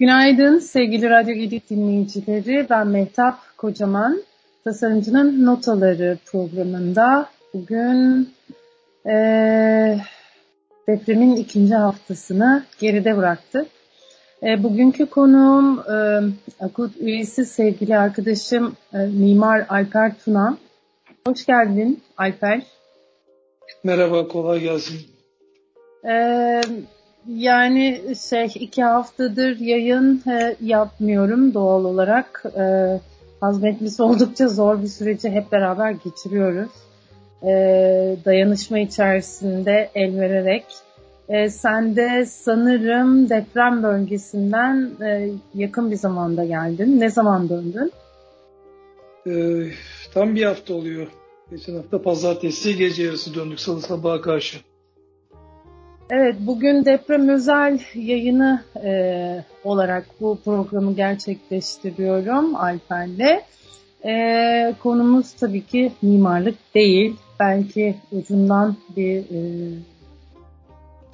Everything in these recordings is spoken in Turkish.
Günaydın sevgili Radyo Gedik dinleyicileri. Ben Mehtap Kocaman. Tasarımcının Notaları programında bugün e, depremin ikinci haftasını geride bıraktık. E, bugünkü konuğum e, Akut üyesi sevgili arkadaşım e, Mimar Alper Tuna. Hoş geldin Alper. Merhaba, kolay gelsin. Ee, yani şey iki haftadır yayın e, yapmıyorum doğal olarak. E, hazmetmesi oldukça zor bir süreci hep beraber geçiriyoruz. E, dayanışma içerisinde el vererek. E, sen de sanırım deprem bölgesinden e, yakın bir zamanda geldin. Ne zaman döndün? E, tam bir hafta oluyor. Geçen hafta pazartesi gece yarısı döndük salı sabaha karşı. Evet, bugün deprem özel yayını e, olarak bu programı gerçekleştiriyorum Alper'le. E, konumuz tabii ki mimarlık değil. Belki ucundan bir e,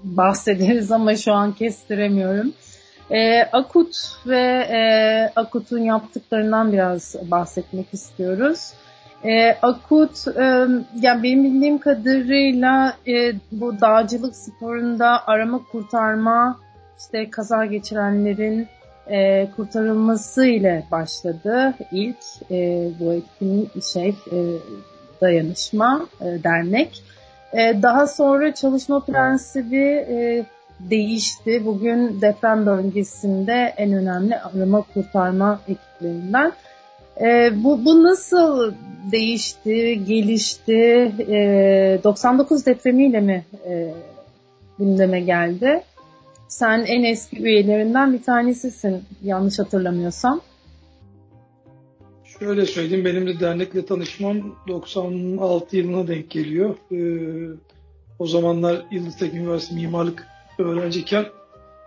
bahsederiz ama şu an kestiremiyorum. E, Akut ve e, Akut'un yaptıklarından biraz bahsetmek istiyoruz. E, akut, e, yani benim bildiğim kadarıyla e, bu dağcılık sporunda arama kurtarma, işte kaza geçirenlerin e, kurtarılması ile başladı ilk e, bu etkinlik şey e, dayanışma e, dernek. E, daha sonra çalışma prensibi e, değişti. Bugün deprem bölgesinde en önemli arama kurtarma ekiplerinden e, bu, bu nasıl değişti, gelişti? E, 99 depremiyle mi e, gündeme geldi? Sen en eski üyelerinden bir tanesisin yanlış hatırlamıyorsam. Şöyle söyleyeyim benim de dernekle tanışmam 96 yılına denk geliyor. Ee, o zamanlar Yıldız Teknik Üniversitesi mimarlık öğrenciyken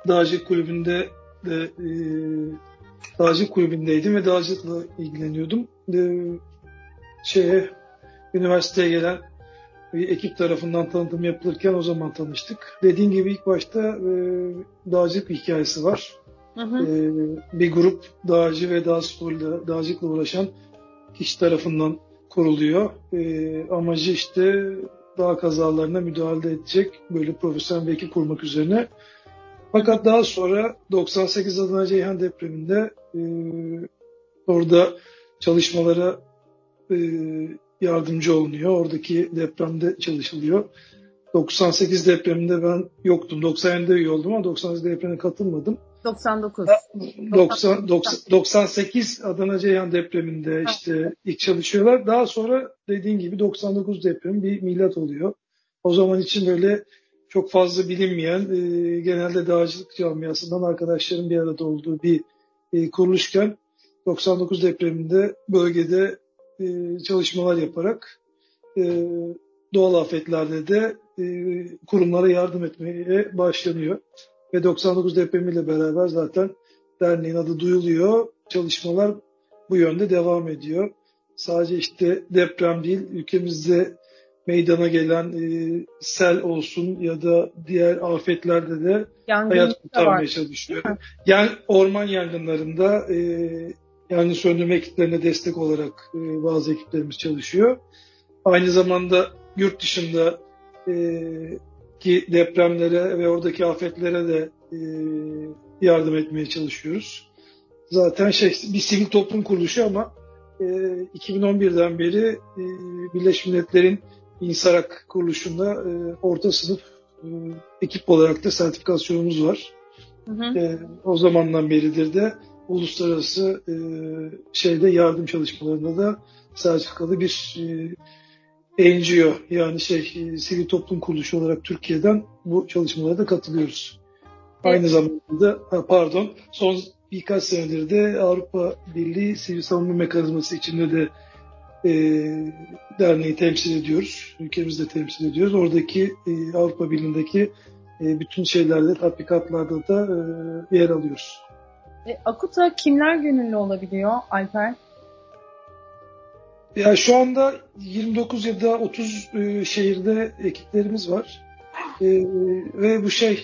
Dağcı Kulübü'nde de e, dağcılık kulübündeydim ve dağcılıkla ilgileniyordum. Ee, şeye, üniversiteye gelen bir ekip tarafından tanıtım yapılırken o zaman tanıştık. Dediğin gibi ilk başta e, dağcılık hikayesi var. Hı hı. E, bir grup dağcı ve dağ sporuyla, dağcılıkla uğraşan kişi tarafından kuruluyor. E, amacı işte dağ kazalarına müdahale edecek böyle profesyonel bir ekip kurmak üzerine. Fakat daha sonra 98 Adana Ceyhan depreminde e, orada çalışmalara e, yardımcı olunuyor. Oradaki depremde çalışılıyor. 98 depreminde ben yoktum. 97'de üye oldum ama 98 depremine katılmadım. 99. 90, 90, 98 Adana Ceyhan depreminde işte ilk çalışıyorlar. Daha sonra dediğin gibi 99 deprem bir milat oluyor. O zaman için böyle çok fazla bilinmeyen, e, genelde dağcılık camiasından arkadaşların bir arada olduğu bir e, kuruluşken 99 depreminde bölgede e, çalışmalar yaparak e, doğal afetlerde de e, kurumlara yardım etmeye başlanıyor. Ve 99 depremiyle beraber zaten derneğin adı duyuluyor. Çalışmalar bu yönde devam ediyor. Sadece işte deprem değil, ülkemizde meydana gelen e, sel olsun ya da diğer afetlerde de Yangın hayat kurtarmaya çalışıyor. Yani orman yangınlarında e, yangın söndürme ekiplerine destek olarak e, bazı ekiplerimiz çalışıyor. Aynı zamanda yurt dışında e, ki depremlere ve oradaki afetlere de e, yardım etmeye çalışıyoruz. Zaten şey bir sivil toplum kuruluşu ama e, 2011'den beri e, Birleşmiş Milletler'in İnsarak kuruluşunda e, orta sınıf e, ekip olarak da sertifikasyonumuz var. Hı hı. E, o zamandan beridir de uluslararası e, şeyde yardım çalışmalarında da sertifikalı bir e, NGO yani şey e, sivil toplum kuruluşu olarak Türkiye'den bu çalışmalara da katılıyoruz. Evet. Aynı zamanda da pardon son birkaç senedir de Avrupa Birliği Sivil Savunma Mekanizması içinde de e, derneği temsil ediyoruz. Ülkemizde temsil ediyoruz. Oradaki e, Avrupa Birliği'ndeki e, bütün şeylerde, tatbikatlarda da e, yer alıyoruz. E, Akut'a kimler gönüllü olabiliyor Alper? Ya şu anda 29 ya da 30 e, şehirde ekiplerimiz var. E, ve bu şey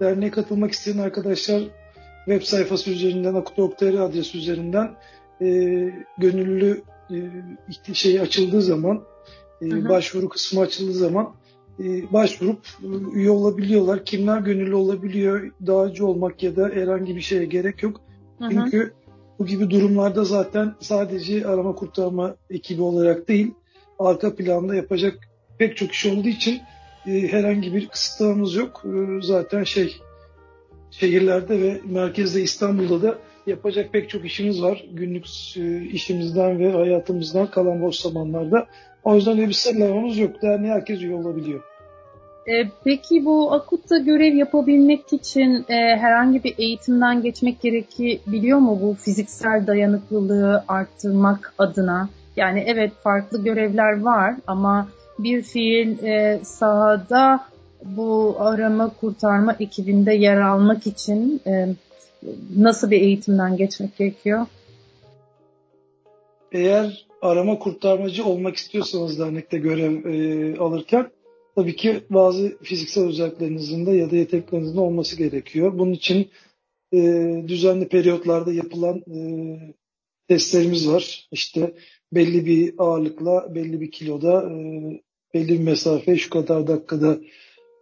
derneğe katılmak isteyen arkadaşlar web sayfası üzerinden akut.tr adresi üzerinden e, gönüllü e, şey açıldığı zaman e, hı hı. başvuru kısmı açıldığı zaman e, başvurup e, üye olabiliyorlar. Kimler gönüllü olabiliyor? Dağcı olmak ya da herhangi bir şeye gerek yok. Hı hı. Çünkü bu gibi durumlarda zaten sadece arama kurtarma ekibi olarak değil, arka planda yapacak pek çok iş olduğu için e, herhangi bir kısıtlamamız yok. E, zaten şey şehirlerde ve merkezde İstanbul'da da yapacak pek çok işimiz var. Günlük e, işimizden ve hayatımızdan kalan boş zamanlarda. O yüzden öyle bir sırlamamız yok. Derneğe herkes üye olabiliyor. E, peki bu akutta görev yapabilmek için e, herhangi bir eğitimden geçmek gerekebiliyor mu bu fiziksel dayanıklılığı arttırmak adına? Yani evet farklı görevler var ama bir fiil e, sahada bu arama kurtarma ekibinde yer almak için e, nasıl bir eğitimden geçmek gerekiyor? Eğer arama kurtarmacı olmak istiyorsanız dernekte görev e, alırken tabii ki bazı fiziksel özelliklerinizin de ya da yeteneklerinizin de olması gerekiyor. Bunun için e, düzenli periyotlarda yapılan e, testlerimiz var. İşte belli bir ağırlıkla, belli bir kiloda, e, belli bir mesafe şu kadar dakikada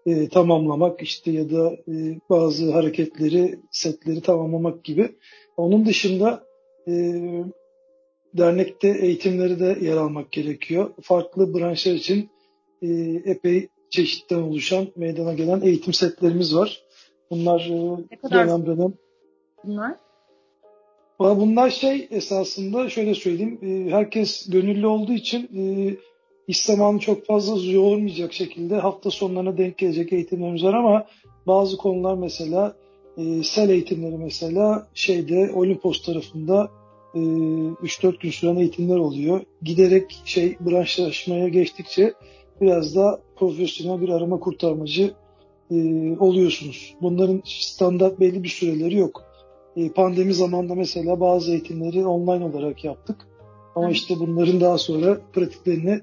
e, tamamlamak işte ya da e, bazı hareketleri, setleri tamamlamak gibi. Onun dışında e, dernekte eğitimleri de yer almak gerekiyor. Farklı branşlar için e, epey çeşitten oluşan meydana gelen eğitim setlerimiz var. Bunlar e, ne kadar dönem dönem. Bunlar? Bunlar şey esasında şöyle söyleyeyim. E, herkes gönüllü olduğu için e, iş zamanı çok fazla yormayacak şekilde hafta sonlarına denk gelecek eğitimlerimiz var ama bazı konular mesela e, sel eğitimleri mesela şeyde Olimpos tarafında e, 3-4 gün süren eğitimler oluyor. Giderek şey branşlaşmaya geçtikçe biraz da profesyonel bir arama kurtarmacı e, oluyorsunuz. Bunların standart belli bir süreleri yok. E, pandemi zamanında mesela bazı eğitimleri online olarak yaptık. Ama işte bunların daha sonra pratiklerini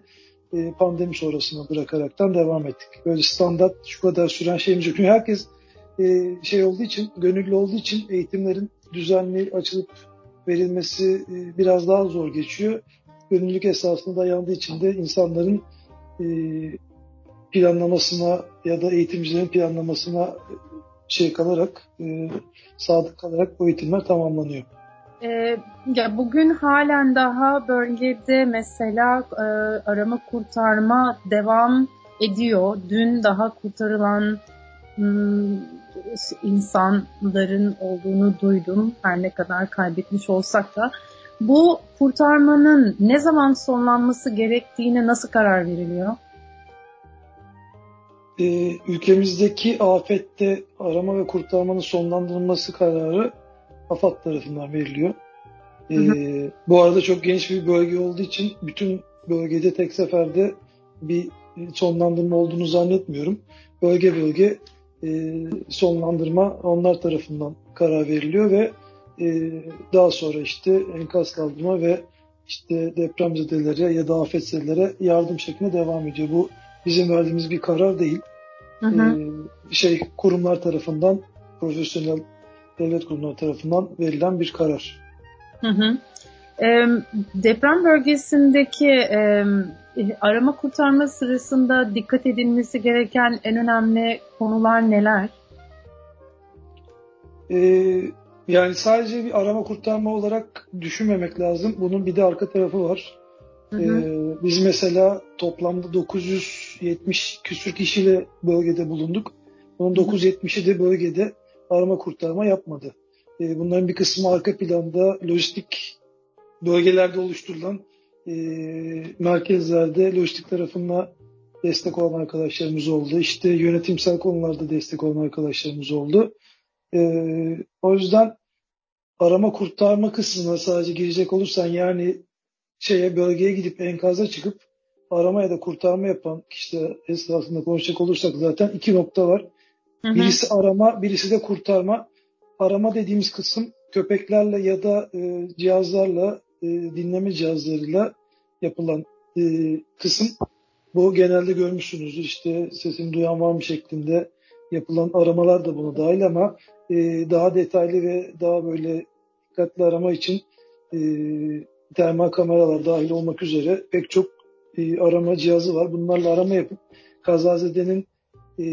e, pandemi sonrasına bırakaraktan devam ettik. Böyle standart şu kadar süren şeyimiz yok. Çünkü herkes e, şey olduğu için, gönüllü olduğu için eğitimlerin düzenli açılıp verilmesi e, biraz daha zor geçiyor. Gönüllülük esasında dayandığı için de insanların planlamasına ya da eğitimcilerin planlamasına şey kalarak, sadık kalarak bu eğitimler tamamlanıyor. Ee, ya bugün halen daha bölgede mesela e, arama kurtarma devam ediyor. Dün daha kurtarılan hmm, insanların olduğunu duydum. Her ne kadar kaybetmiş olsak da. Bu kurtarmanın ne zaman sonlanması gerektiğine nasıl karar veriliyor? Ee, ülkemizdeki afette arama ve kurtarmanın sonlandırılması kararı AFAD tarafından veriliyor. Ee, bu arada çok geniş bir bölge olduğu için bütün bölgede tek seferde bir sonlandırma olduğunu zannetmiyorum. Bölge bölge e, sonlandırma onlar tarafından karar veriliyor ve e, daha sonra işte enkaz kaldırma ve işte depremzedelere ya da afetzedelere yardım şeklinde devam ediyor. Bu bizim verdiğimiz bir karar değil. Hı hı. Ee, şey kurumlar tarafından profesyonel devlet kurumları tarafından verilen bir karar. Hı hı. E, deprem bölgesindeki e, arama kurtarma sırasında dikkat edilmesi gereken en önemli konular neler? E, yani sadece bir arama kurtarma olarak düşünmemek lazım. Bunun bir de arka tarafı var. Hı hı. Ee, biz mesela toplamda 970 küsür kişiyle bölgede bulunduk. Bunun 970'i de bölgede arama kurtarma yapmadı. E, bunların bir kısmı arka planda lojistik bölgelerde oluşturulan e, merkezlerde lojistik tarafında destek olan arkadaşlarımız oldu. İşte yönetimsel konularda destek olan arkadaşlarımız oldu. E, o yüzden arama kurtarma kısmına sadece girecek olursan yani şeye bölgeye gidip enkaza çıkıp arama ya da kurtarma yapan kişiler esnasında konuşacak olursak zaten iki nokta var. Birisi arama, birisi de kurtarma. Arama dediğimiz kısım köpeklerle ya da e, cihazlarla, e, dinleme cihazlarıyla yapılan e, kısım. Bu genelde görmüşsünüzdür işte sesini duyan var mı şeklinde yapılan aramalar da buna dahil ama e, daha detaylı ve daha böyle dikkatli arama için e, termal kameralar dahil olmak üzere pek çok e, arama cihazı var. Bunlarla arama yapıp kazazedenin e,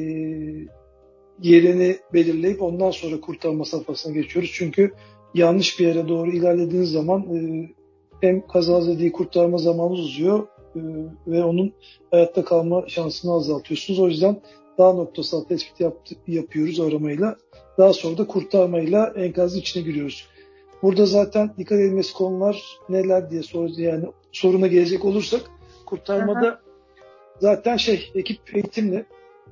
yerini belirleyip ondan sonra kurtarma safhasına geçiyoruz. Çünkü yanlış bir yere doğru ilerlediğiniz zaman e, hem kazazedeyi kurtarma zamanı uzuyor e, ve onun hayatta kalma şansını azaltıyorsunuz. O yüzden daha noktasal tespit yaptı, yapıyoruz aramayla. Daha sonra da kurtarmayla enkazın içine giriyoruz. Burada zaten dikkat edilmesi konular neler diye soruyoruz. Yani soruna gelecek olursak kurtarmada Aha. zaten şey ekip eğitimle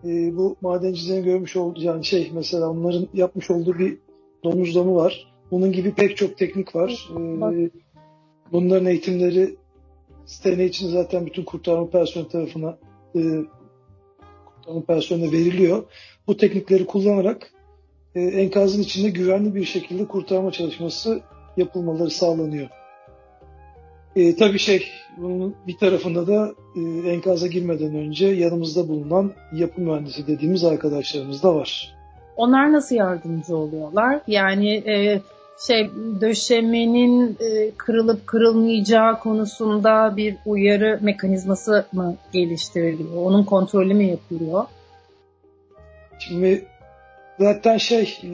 e, bu madencilerin görmüş olduğu yani şey mesela onların yapmış olduğu bir domuzlama var. Bunun gibi pek çok teknik var. E, bunların eğitimleri sene için zaten bütün kurtarma personeli tarafına e, kurtarma personeline veriliyor. Bu teknikleri kullanarak e, enkazın içinde güvenli bir şekilde kurtarma çalışması yapılmaları sağlanıyor. E, tabii şey, bunun bir tarafında da e, enkaza girmeden önce yanımızda bulunan yapı mühendisi dediğimiz arkadaşlarımız da var. Onlar nasıl yardımcı oluyorlar? Yani e, şey döşemenin e, kırılıp kırılmayacağı konusunda bir uyarı mekanizması mı geliştiriliyor? Onun kontrolü mü yapılıyor? Şimdi zaten şey e,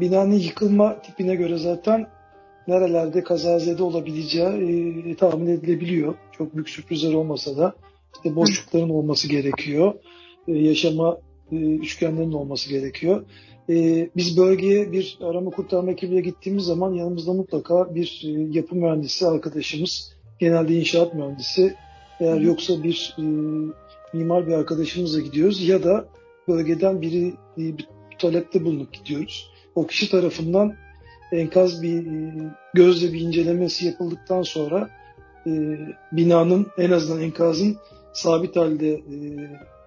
binanın yıkılma tipine göre zaten nerelerde kazazede olabileceği e, tahmin edilebiliyor. Çok büyük sürprizler olmasa da işte boşlukların olması gerekiyor. E, yaşama e, üçgenlerin olması gerekiyor. E, biz bölgeye bir arama kurtarma ekibiyle gittiğimiz zaman yanımızda mutlaka bir e, yapı mühendisi arkadaşımız, genelde inşaat mühendisi, eğer yoksa bir e, mimar bir arkadaşımızla gidiyoruz ya da bölgeden biri e, bir talepte bulunup gidiyoruz. O kişi tarafından enkaz bir e, gözle bir incelemesi yapıldıktan sonra e, binanın en azından enkazın sabit halde e,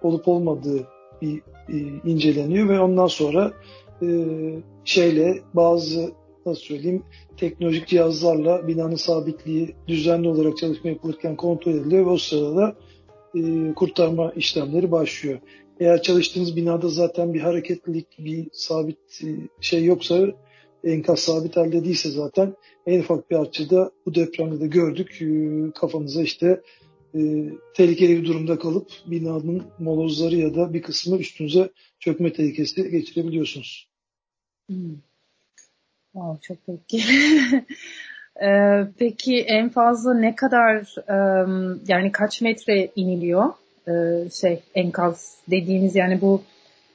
olup olmadığı bir inceleniyor ve ondan sonra e, şeyle bazı nasıl söyleyeyim teknolojik cihazlarla binanın sabitliği düzenli olarak çalışma yapılırken kontrol ediliyor ve o sırada e, kurtarma işlemleri başlıyor. Eğer çalıştığınız binada zaten bir hareketlilik, bir sabit şey yoksa enkaz sabit halde değilse zaten en ufak bir açıda bu depremde de gördük. E, kafanıza işte e, tehlikeli bir durumda kalıp binanın molozları ya da bir kısmı üstünüze çökme tehlikesi geçirebiliyorsunuz. Hmm. Wow, çok peki. ee, peki en fazla ne kadar um, yani kaç metre iniliyor ee, şey enkaz dediğimiz yani bu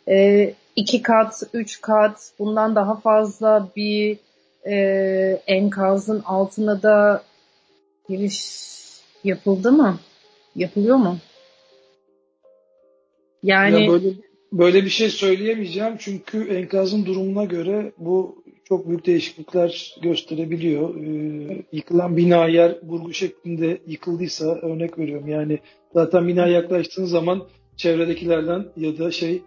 e, iki kat, üç kat bundan daha fazla bir e, enkazın altına da giriş yapıldı mı? Yapılıyor mu? Yani ya böyle, böyle bir şey söyleyemeyeceğim çünkü enkazın durumuna göre bu çok büyük değişiklikler gösterebiliyor. Ee, yıkılan bina yer burgu şeklinde yıkıldıysa örnek veriyorum yani zaten bina yaklaştığın zaman çevredekilerden ya da şey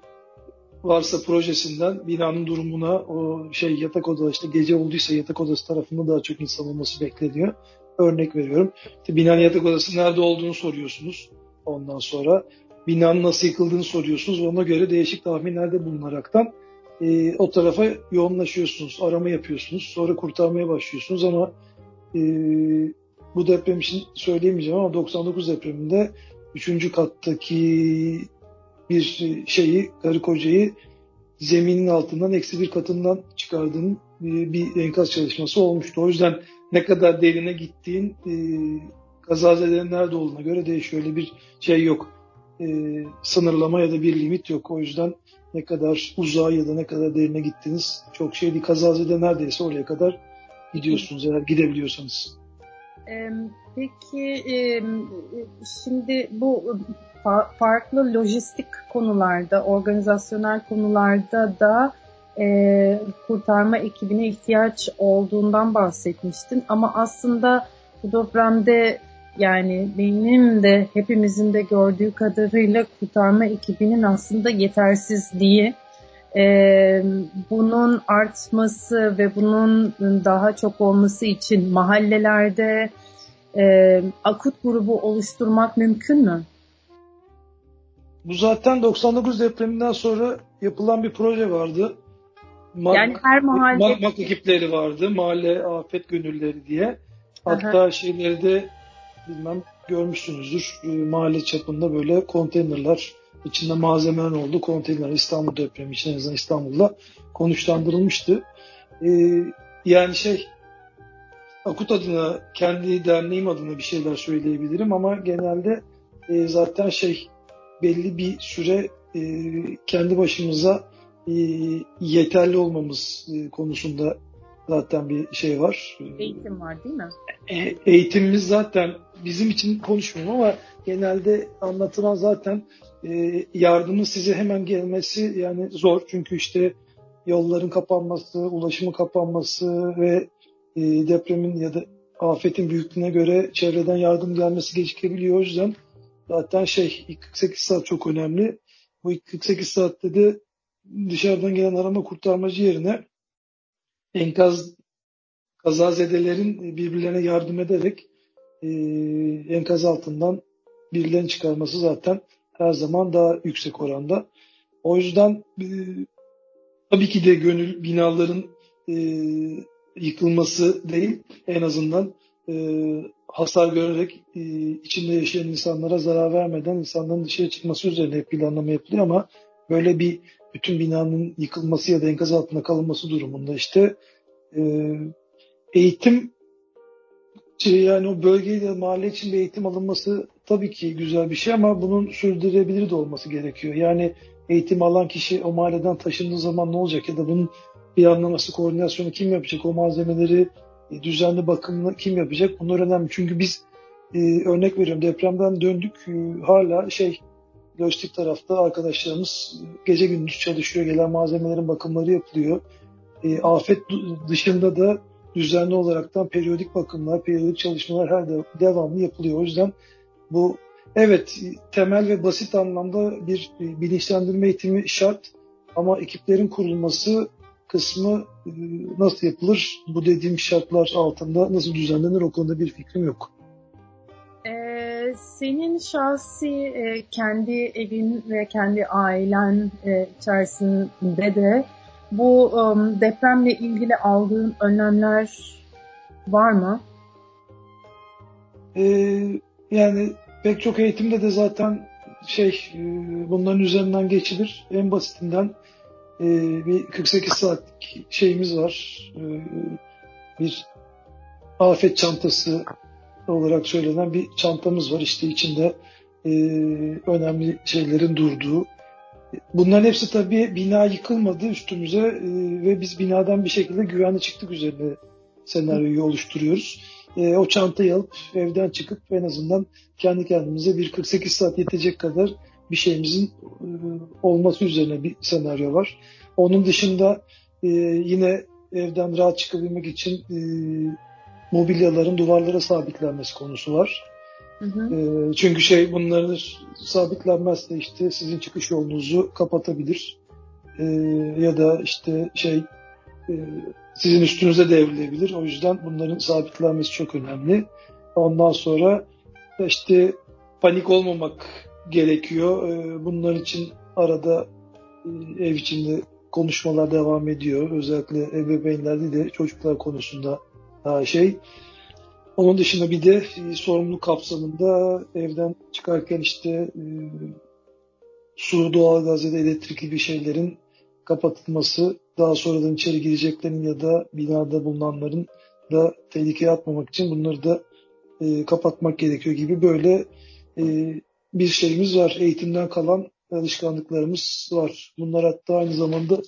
varsa projesinden binanın durumuna o şey yatak odası işte gece olduysa yatak odası tarafında daha çok insan olması bekleniyor. Örnek veriyorum. İşte binanın yatak odası nerede olduğunu soruyorsunuz. Ondan sonra binanın nasıl yıkıldığını soruyorsunuz. Ona göre değişik tahminlerde bulunaraktan e, o tarafa yoğunlaşıyorsunuz. Arama yapıyorsunuz. Sonra kurtarmaya başlıyorsunuz ama e, bu deprem için söyleyemeyeceğim ama 99 depreminde 3. kattaki bir şeyi, karı kocayı zeminin altından eksi bir katından çıkardığın e, bir enkaz çalışması olmuştu. O yüzden ne kadar derine gittiğin e, kazazelerin nerede olduğuna göre değişiyor. Öyle bir şey yok. E, sınırlama ya da bir limit yok. O yüzden ne kadar uzağa ya da ne kadar derine gittiniz çok şey değil. Kazazede neredeyse oraya kadar gidiyorsunuz eğer gidebiliyorsanız. Peki şimdi bu farklı lojistik konularda, organizasyonel konularda da e, kurtarma ekibine ihtiyaç olduğundan bahsetmiştin. Ama aslında bu depremde yani benim de hepimizin de gördüğü kadarıyla kurtarma ekibinin aslında yetersizliği, e, bunun artması ve bunun daha çok olması için mahallelerde e, akut grubu oluşturmak mümkün mü? Bu zaten 99 depreminden sonra yapılan bir proje vardı. MAK, yani her mahalle MAK, MAK ekipleri vardı. Mahalle afet gönülleri diye. Hatta Aha. şeyleri de bilmem görmüşsünüzdür. E, mahalle çapında böyle konteynerler içinde malzemeler oldu. Konteyner İstanbul depremi için en azından İstanbul'da konuşlandırılmıştı. Ee, yani şey Akut adına, kendi derneğim adına bir şeyler söyleyebilirim ama genelde e, zaten şey belli bir süre e, kendi başımıza e, yeterli olmamız e, konusunda zaten bir şey var. Eğitim var değil mi? E, eğitimimiz zaten bizim için konuşmuyorum ama genelde anlatılan zaten e, yardımın size hemen gelmesi yani zor. Çünkü işte yolların kapanması, ulaşımın kapanması ve e, depremin ya da afetin büyüklüğüne göre çevreden yardım gelmesi gecikebiliyor. O yüzden zaten şey 48 saat çok önemli. Bu 48 saatte de dışarıdan gelen arama kurtarmacı yerine enkaz kazazedelerin birbirlerine yardım ederek e, enkaz altından birilerini çıkarması zaten her zaman daha yüksek oranda. O yüzden e, tabii ki de gönül binaların e, yıkılması değil en azından e, hasar görerek e, içinde yaşayan insanlara zarar vermeden insanların dışarı çıkması üzerine planlama yapılıyor ama böyle bir bütün binanın yıkılması ya da enkaz altında kalınması durumunda işte e, eğitim yani o bölgeyle mahalle için bir eğitim alınması tabii ki güzel bir şey ama bunun sürdürülebilir de olması gerekiyor. Yani eğitim alan kişi o mahalleden taşındığı zaman ne olacak ya da bunun planlaması, koordinasyonu kim yapacak? O malzemeleri e, düzenli bakımını kim yapacak? Bunlar önemli. Çünkü biz e, örnek veriyorum depremden döndük e, hala şey lojistik tarafta arkadaşlarımız gece gündüz çalışıyor. Gelen malzemelerin bakımları yapılıyor. E, afet dışında da düzenli olaraktan periyodik bakımlar, periyodik çalışmalar her de, devamlı yapılıyor. O yüzden bu evet temel ve basit anlamda bir bilinçlendirme eğitimi şart ama ekiplerin kurulması kısmı e, nasıl yapılır? Bu dediğim şartlar altında nasıl düzenlenir o konuda bir fikrim yok. Ee, senin şahsi e, kendi evin ve kendi ailen e, içerisinde de bu depremle ilgili aldığın önlemler var mı? Ee, yani pek çok eğitimde de zaten şey bunların üzerinden geçilir. En basitinden e, bir 48 saat şeyimiz var. E, bir afet çantası olarak söylenen bir çantamız var. İşte içinde e, önemli şeylerin durduğu. Bunların hepsi tabii bina yıkılmadı üstümüze e, ve biz binadan bir şekilde güvenli çıktık üzerine senaryoyu oluşturuyoruz. E, o çantayı alıp evden çıkıp en azından kendi kendimize bir 48 saat yetecek kadar bir şeyimizin e, olması üzerine bir senaryo var. Onun dışında e, yine evden rahat çıkabilmek için e, mobilyaların duvarlara sabitlenmesi konusu var. Hı hı. çünkü şey bunların sabitlenmezse işte sizin çıkış yolunuzu kapatabilir. ya da işte şey sizin üstünüze devrilebilir. O yüzden bunların sabitlenmesi çok önemli. Ondan sonra işte panik olmamak gerekiyor. Ee, bunlar için arada e, ev içinde konuşmalar devam ediyor. Özellikle ebeveynlerde de çocuklar konusunda daha şey. Onun dışında bir de e, sorumluluk kapsamında evden çıkarken işte e, su, doğalgaz ya da elektrikli bir şeylerin kapatılması, daha sonradan içeri gireceklerin ya da binada bulunanların da tehlikeye atmamak için bunları da e, kapatmak gerekiyor gibi böyle e, bir şeyimiz var. Eğitimden kalan alışkanlıklarımız var. Bunlar hatta aynı zamanda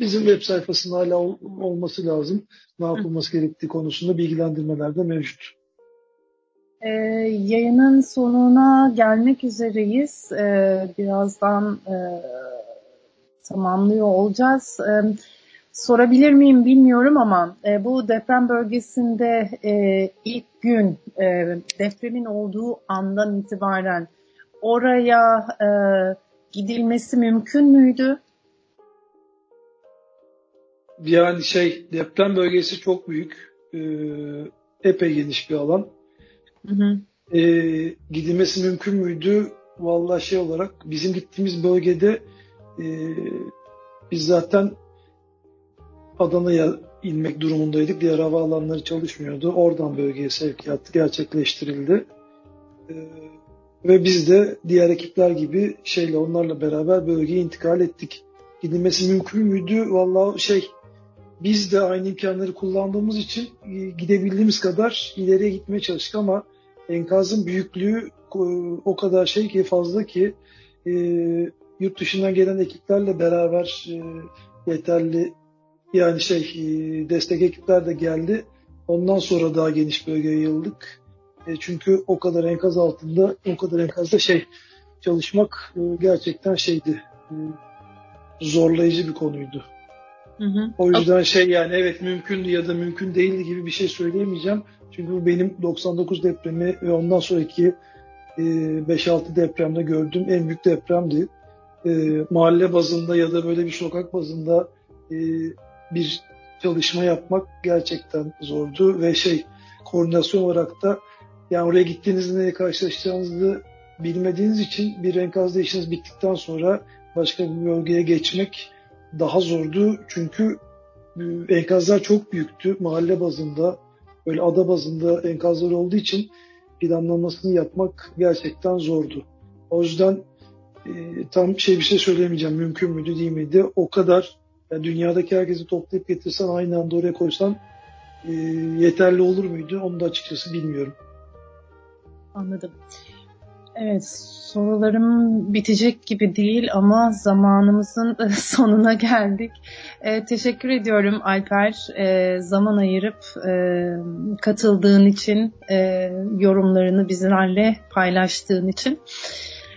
bizim web sayfasında hala ol, olması lazım. Ne yapılması gerektiği konusunda bilgilendirmeler de mevcut. Ee, yayının sonuna gelmek üzereyiz. Ee, birazdan e, tamamlıyor olacağız. Ee, sorabilir miyim bilmiyorum ama e, bu deprem bölgesinde e, ilk gün e, depremin olduğu andan itibaren oraya e, gidilmesi mümkün müydü? Yani şey deprem bölgesi çok büyük. E, epey geniş bir alan. Hı hı. E, gidilmesi mümkün müydü? Vallahi şey olarak bizim gittiğimiz bölgede e, biz zaten Adana'ya inmek durumundaydık. Diğer havaalanları çalışmıyordu. Oradan bölgeye sevkiyat gerçekleştirildi. E, ve biz de diğer ekipler gibi şeyle onlarla beraber bölgeye intikal ettik. Gidilmesi mümkün müydü? Vallahi şey biz de aynı imkanları kullandığımız için e, gidebildiğimiz kadar ileriye gitmeye çalıştık ama enkazın büyüklüğü e, o kadar şey ki fazla ki e, yurt dışından gelen ekiplerle beraber e, yeterli yani şey e, destek ekipler de geldi. Ondan sonra daha geniş bölgeye yayıldık. E, çünkü o kadar enkaz altında, o kadar enkazda şey çalışmak e, gerçekten şeydi. E, zorlayıcı bir konuydu. Hı hı. O yüzden şey yani evet mümkündü ya da mümkün değildi gibi bir şey söyleyemeyeceğim. Çünkü bu benim 99 depremi ve ondan sonraki e, 5-6 depremde gördüğüm en büyük depremdi. E, mahalle bazında ya da böyle bir sokak bazında e, bir çalışma yapmak gerçekten zordu ve şey koordinasyon olarak da yani oraya gittiğinizde neyle karşılaşacağınızı bilmediğiniz için bir enkazda işiniz bittikten sonra başka bir bölgeye geçmek daha zordu. Çünkü e, enkazlar çok büyüktü. Mahalle bazında, böyle ada bazında enkazlar olduğu için planlamasını yapmak gerçekten zordu. O yüzden e, tam şey bir şey söyleyemeyeceğim. Mümkün müydü değil miydi? O kadar yani dünyadaki herkesi toplayıp getirsen aynı anda oraya koysan e, yeterli olur muydu? Onu da açıkçası bilmiyorum. Anladım. Evet, sorularım bitecek gibi değil ama zamanımızın sonuna geldik. E, teşekkür ediyorum Alper, e, zaman ayırıp e, katıldığın için, e, yorumlarını bizlerle paylaştığın için.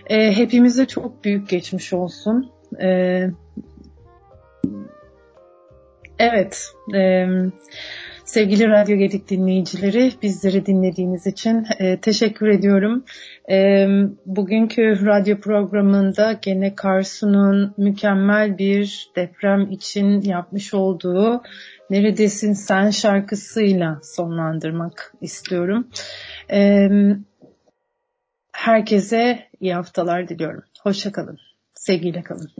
E, hepimize çok büyük geçmiş olsun. E, evet, evet. Sevgili Radyo Gedik dinleyicileri bizleri dinlediğiniz için e, teşekkür ediyorum. E, bugünkü radyo programında gene Karsu'nun mükemmel bir deprem için yapmış olduğu Neredesin Sen şarkısıyla sonlandırmak istiyorum. E, herkese iyi haftalar diliyorum. Hoşçakalın. Sevgiyle kalın.